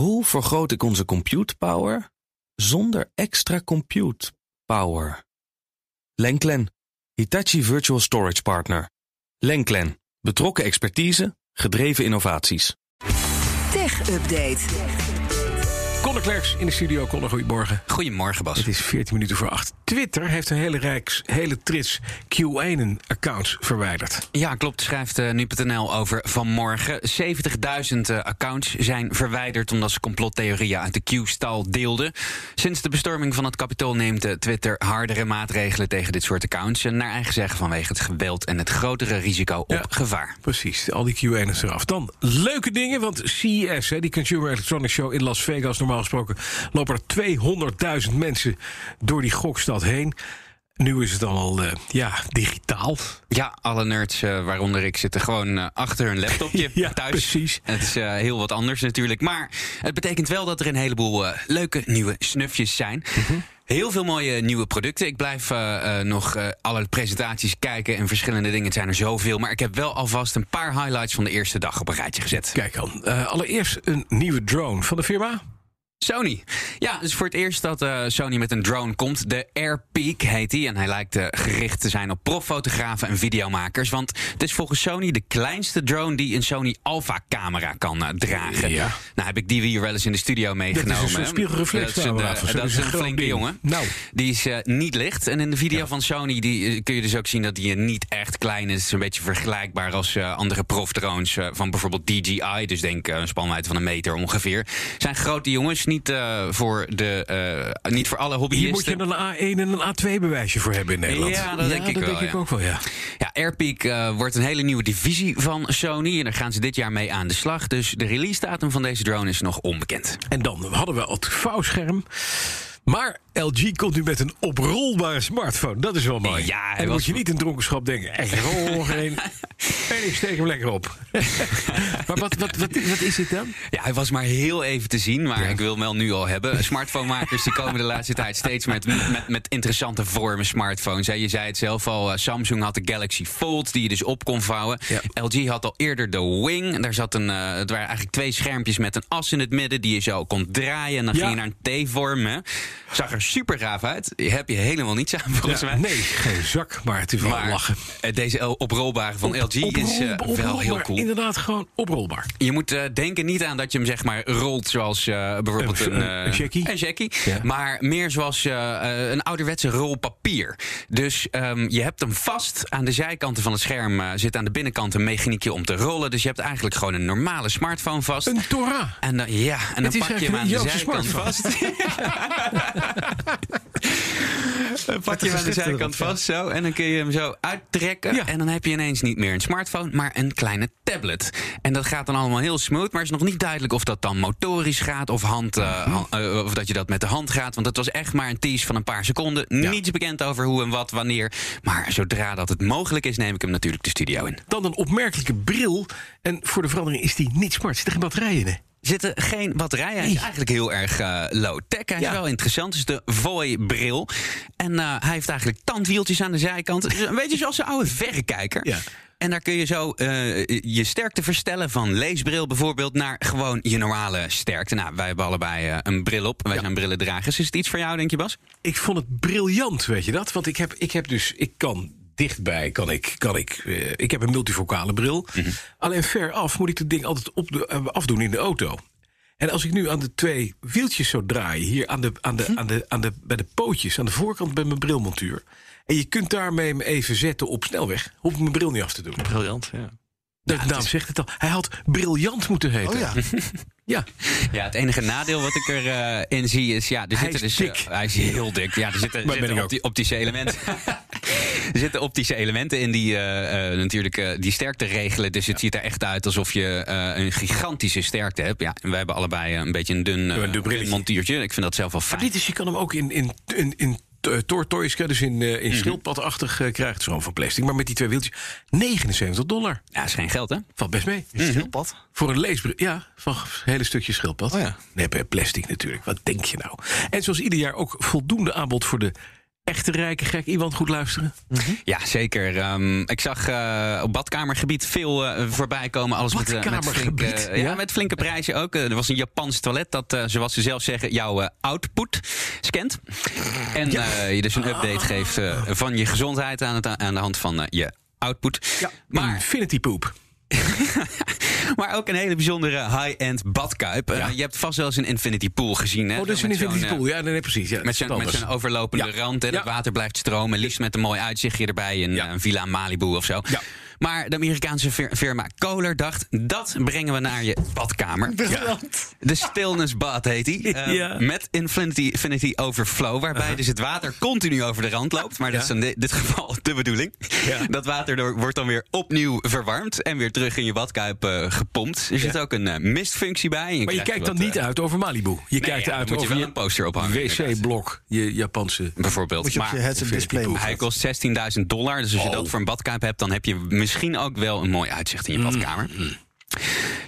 Hoe vergroot ik onze compute power zonder extra compute power? Lenklen, Hitachi Virtual Storage Partner. Lenklen, betrokken expertise, gedreven innovaties. Tech Update. Conor Klerks in de studio. Conor, goedemorgen. Goedemorgen, Bas. Het is 14 minuten voor 8. Twitter heeft een hele, rijks, hele trits Q1-accounts verwijderd. Ja, klopt. Schrijft uh, nu.nl over vanmorgen. 70.000 uh, accounts zijn verwijderd omdat ze complottheorieën uit de Q-stal deelden. Sinds de bestorming van het kapitool neemt uh, Twitter hardere maatregelen tegen dit soort accounts. Naar eigen zeggen vanwege het geweld en het grotere risico op Ja. gevaar. Precies, al die Q1's eraf. Dan leuke dingen, want CES, hè, die Consumer Electronics Show in Las Vegas... normaal gesproken lopen er 200.000 mensen door die gokstad heen. Nu is het allemaal eh, ja, digitaal. Ja, alle nerds, eh, waaronder ik, zitten gewoon eh, achter hun laptopje Ja, thuis. precies. Het is heel wat anders natuurlijk. Maar het betekent wel dat er een heleboel leuke nieuwe snufjes zijn. Mhm. Heel veel mooie nieuwe producten. Ik blijf nog alle presentaties kijken en verschillende dingen. Het zijn er zoveel. Maar ik heb wel alvast een paar highlights van de eerste dag op een rijtje gezet. Kijk dan, allereerst een nieuwe drone van de firma. Sony. Ja, is voor het eerst dat eh, Sony met een drone komt. De Airpeak heet die. En hij lijkt eh, gericht te zijn op proffotografen en videomakers. Want het is volgens Sony de kleinste drone die een Sony Alpha-camera kan eh, dragen. Ja. Nou heb ik die hier wel eens in de studio meegenomen. een soort spiegelreflexcamera Dat is een, Dat dat is is een een flinke jongen. Nou. Die is niet licht. En in de video van Sony die, kun je dus ook zien dat die niet echt klein is. Is een beetje vergelijkbaar als andere profdrones van bijvoorbeeld DJI. Dus denk een spanwijdte van een meter ongeveer. Zijn grote jongens, niet, eh, voor, de, eh, niet voor alle Hier moet je hobbyisten. een A1 en een A2 bewijsje voor hebben in Nederland. Ja, dat denk ik dat wel, denk ik ook wel, ja. Ja, Airpeak eh, wordt een hele nieuwe divisie van Sony. En daar gaan ze dit jaar mee aan de slag. Dus de release datum van deze drone is nog onbekend. En dan hadden we het vouwscherm. Maar LG komt nu met een oprolbare smartphone. Dat is wel mooi. Ja, en dan was- moet je niet in dronkenschap denken. Echt, rol ik steek hem lekker op. maar wat, wat, wat, wat is dit dan? Ja, hij was maar heel even te zien, maar ik wil hem wel nu al hebben. Smartphonemakers die komen de laatste tijd steeds met, met, met interessante vormen smartphones. hè. Je zei het zelf al, eh, Samsung had de Galaxy Fold die je dus op kon vouwen. Ja. LG had al eerder de Wing. Daar zat een, eh, het waren eigenlijk twee schermpjes met een as in het midden die je zo kon draaien. En dan Ja. ging je naar een T-vorm. hè. Zag er super gaaf uit. Je heb je helemaal niets aan volgens Ja, mij. nee, geen zak, maar het is wel lachen. eh, deze oprolbare van LG is eh, wel heel cool. Inderdaad, gewoon oprolbaar. Je moet eh, denken niet aan dat je hem zeg maar rolt zoals eh, bijvoorbeeld Een- jackie. een jackie. Ja. Maar meer zoals een ouderwetse rol papier. Dus ehm, je hebt hem vast aan de zijkanten van het scherm. zit aan de binnenkant een mechaniekje om te rollen. Dus je hebt eigenlijk gewoon een normale smartphone vast. Een Torah. En dan, ja, en dan pak je hem aan de zijkant smartphone. vast. pak je hem aan de zijkant vast zo. En dan kun je hem zo uittrekken. Ja. En dan heb je ineens niet meer een smartphone, maar een kleine tablet. En dat gaat dan allemaal heel smooth. Maar het is nog niet duidelijk of dat dan motorisch gaat. Of, hand, eh, Mhm. eh, of dat je dat met de hand gaat. Want het was echt maar een tease van een paar seconden. Niets bekend over hoe en wat, wanneer. Maar zodra dat het mogelijk is, neem ik hem natuurlijk de studio in. Dan een opmerkelijke bril. En voor de verandering is die niet smart. Zit er geen batterij in, hè? Zitten geen batterijen. Hij is Nee. eigenlijk heel erg eh, low-tech. Hij is wel interessant. Het is de Voy-bril. En eh, hij heeft eigenlijk tandwieltjes aan de zijkant. Dus Een beetje zoals een oude verrekijker. Ja. En daar kun je zo eh, je sterkte verstellen van leesbril bijvoorbeeld naar gewoon je normale sterkte. Nou, wij hebben allebei een bril op. Wij zijn brillendragers. Is het iets voor jou, denk je, Bas? Ik vond het briljant, weet je dat? Want ik heb, ik heb dus, ik kan dichtbij, kan ik, kan ik, eh, ik heb een multifocale bril. Alleen ver af moet ik het ding altijd op de, eh, afdoen in de auto. En als ik nu aan de twee wieltjes zou draaien, hier aan de, aan de, aan de, aan de, bij de pootjes, aan de voorkant bij mijn brilmontuur. En je kunt daarmee hem even zetten op snelweg, hoef ik mijn bril niet af te doen. Briljant, ja. De naam zegt het al. Hij had briljant moeten heten. Oh ja. Ja. Ja, het enige nadeel wat ik erin in zie is... Ja, er Hij zitten is dus, eh, dik. hij is heel dik. Ja, er zitten, zitten opti- optische elementen. er zitten optische elementen in die uh, uh, natuurlijk uh, die sterkte regelen. Dus het ziet er echt uit alsof je uh, een gigantische sterkte hebt. Ja, en wij hebben allebei een beetje een dun, een dun montuurtje. Ik vind dat zelf wel fijn. Maar dit is, je kan hem ook in, in, in, in tortoise, dus in, uh, in schildpadachtig uh, krijgt. Zo van plastic. Maar met die twee wieltjes, 79 dollar. Ja, is geen geld, hè? Valt best mee. Een schildpad? Voor een leesbril, ja, van een hele stukje schildpad. Oh ja. Nee, plastic natuurlijk. Wat denk je nou? En zoals ieder jaar ook voldoende aanbod voor de echte rijke gek iemand goed luisteren? Ja, zeker. Ehm, ik zag eh, op badkamergebied veel eh, voorbij komen. Alles met, eh, met, flinke, ja? ja? met flinke prijzen ook. Er was een Japans toilet dat, zoals ze zelf zeggen, jouw output scant. En je dus een update geeft van je gezondheid aan, het, aan de hand van je output. Ja, Maar Infinity poop. Maar ook een hele bijzondere high-end badkuip. Eh, je hebt vast wel eens een infinity pool gezien. Hè? Oh, Zo een Infinity zo'n, eh, pool. Ja, nee, precies. Ja, Met zo'n, anders. overlopende rand en het water blijft stromen. Liefst met een mooi uitzichtje erbij in Ja. een villa Malibu of zo. Ja. Maar de Amerikaanse fir- firma Kohler dacht... dat brengen we naar je badkamer. De Stillness Bad heet die. Eh, Ja. Met Infinity, Infinity Overflow. Waarbij dus het water continu over de rand loopt. Maar dat is in di- dit geval de bedoeling. Ja. Dat water door- wordt dan weer opnieuw verwarmd. En weer terug in je badkuip eh, gepompt. Er zit ook een eh, mistfunctie bij. Maar je kijkt dan wat, niet eh, uit over Malibu. Je kijkt ja, uit moet je over wel een poster ophangen, wc-blok, je Japanse. Bijvoorbeeld. Moet je op je Maar- headset display hij kost 16.000 dollar. Dus als je Oh. dat voor een badkuip hebt, dan heb je misschien ook wel een mooi uitzicht in je badkamer.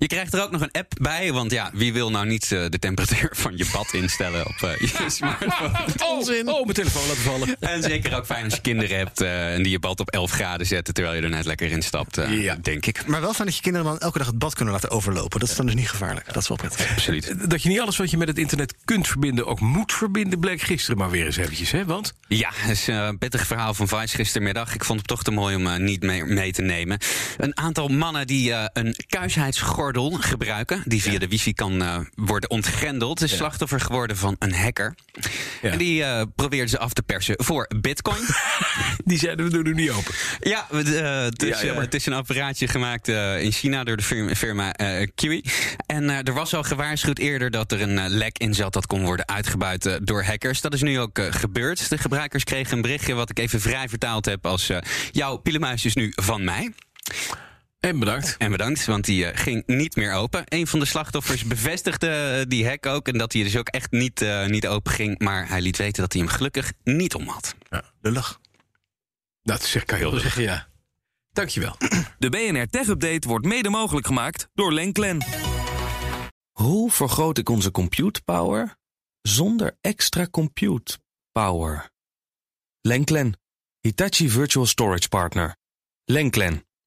Je krijgt er ook nog een app bij, want ja, wie wil nou niet eh, de temperatuur van je bad instellen op eh, je smartphone? Onzin. Oh, mijn telefoon laten vallen. En zeker ook fijn als je kinderen hebt eh, en die je bad op 11 graden zetten terwijl je er net lekker in stapt, eh, Ja. denk ik. Maar wel fijn dat je kinderen dan elke dag het bad kunnen laten overlopen. Dat is dan dus niet gevaarlijk. Dat is wel prettig. Absoluut. Dat je niet alles wat je met het internet kunt verbinden ook moet verbinden, bleek gisteren maar weer eens eventjes, hè? Want Ja, het is een pittig verhaal van Vice gistermiddag. Ik vond het toch te mooi om eh, niet mee, mee te nemen. Een aantal mannen die eh, een kuisheidsgordel gebruiken... die via de wifi kan eh, worden ontgrendeld... is slachtoffer geworden van een hacker. Ja. En die eh probeerde ze af te persen voor bitcoin. die zeiden we doen nu niet open. ja, het, eh, het, is, het een apparaatje gemaakt in China door de firma, firma Kiwi. En er was al gewaarschuwd eerder dat er een lek in zat... dat kon worden uitgebuit door hackers. Dat is nu ook gebeurd. De gebruikers kregen een berichtje wat ik even vrij vertaald heb als... jouw pielemuis is nu van mij. En bedankt. En bedankt, want die eh, ging niet meer open. Een van de slachtoffers bevestigde eh, die hack ook... en dat hij dus ook echt niet, eh, niet open ging. Maar hij liet weten dat hij hem gelukkig niet om had. Lullig. Dat zeg ik heel zeggen, ja. Dankjewel. De BNR Tech Update wordt mede mogelijk gemaakt door Lenklen. Hoe vergroot ik onze compute power zonder extra compute power? Lenklen, Hitachi Virtual Storage Partner. Lenklen,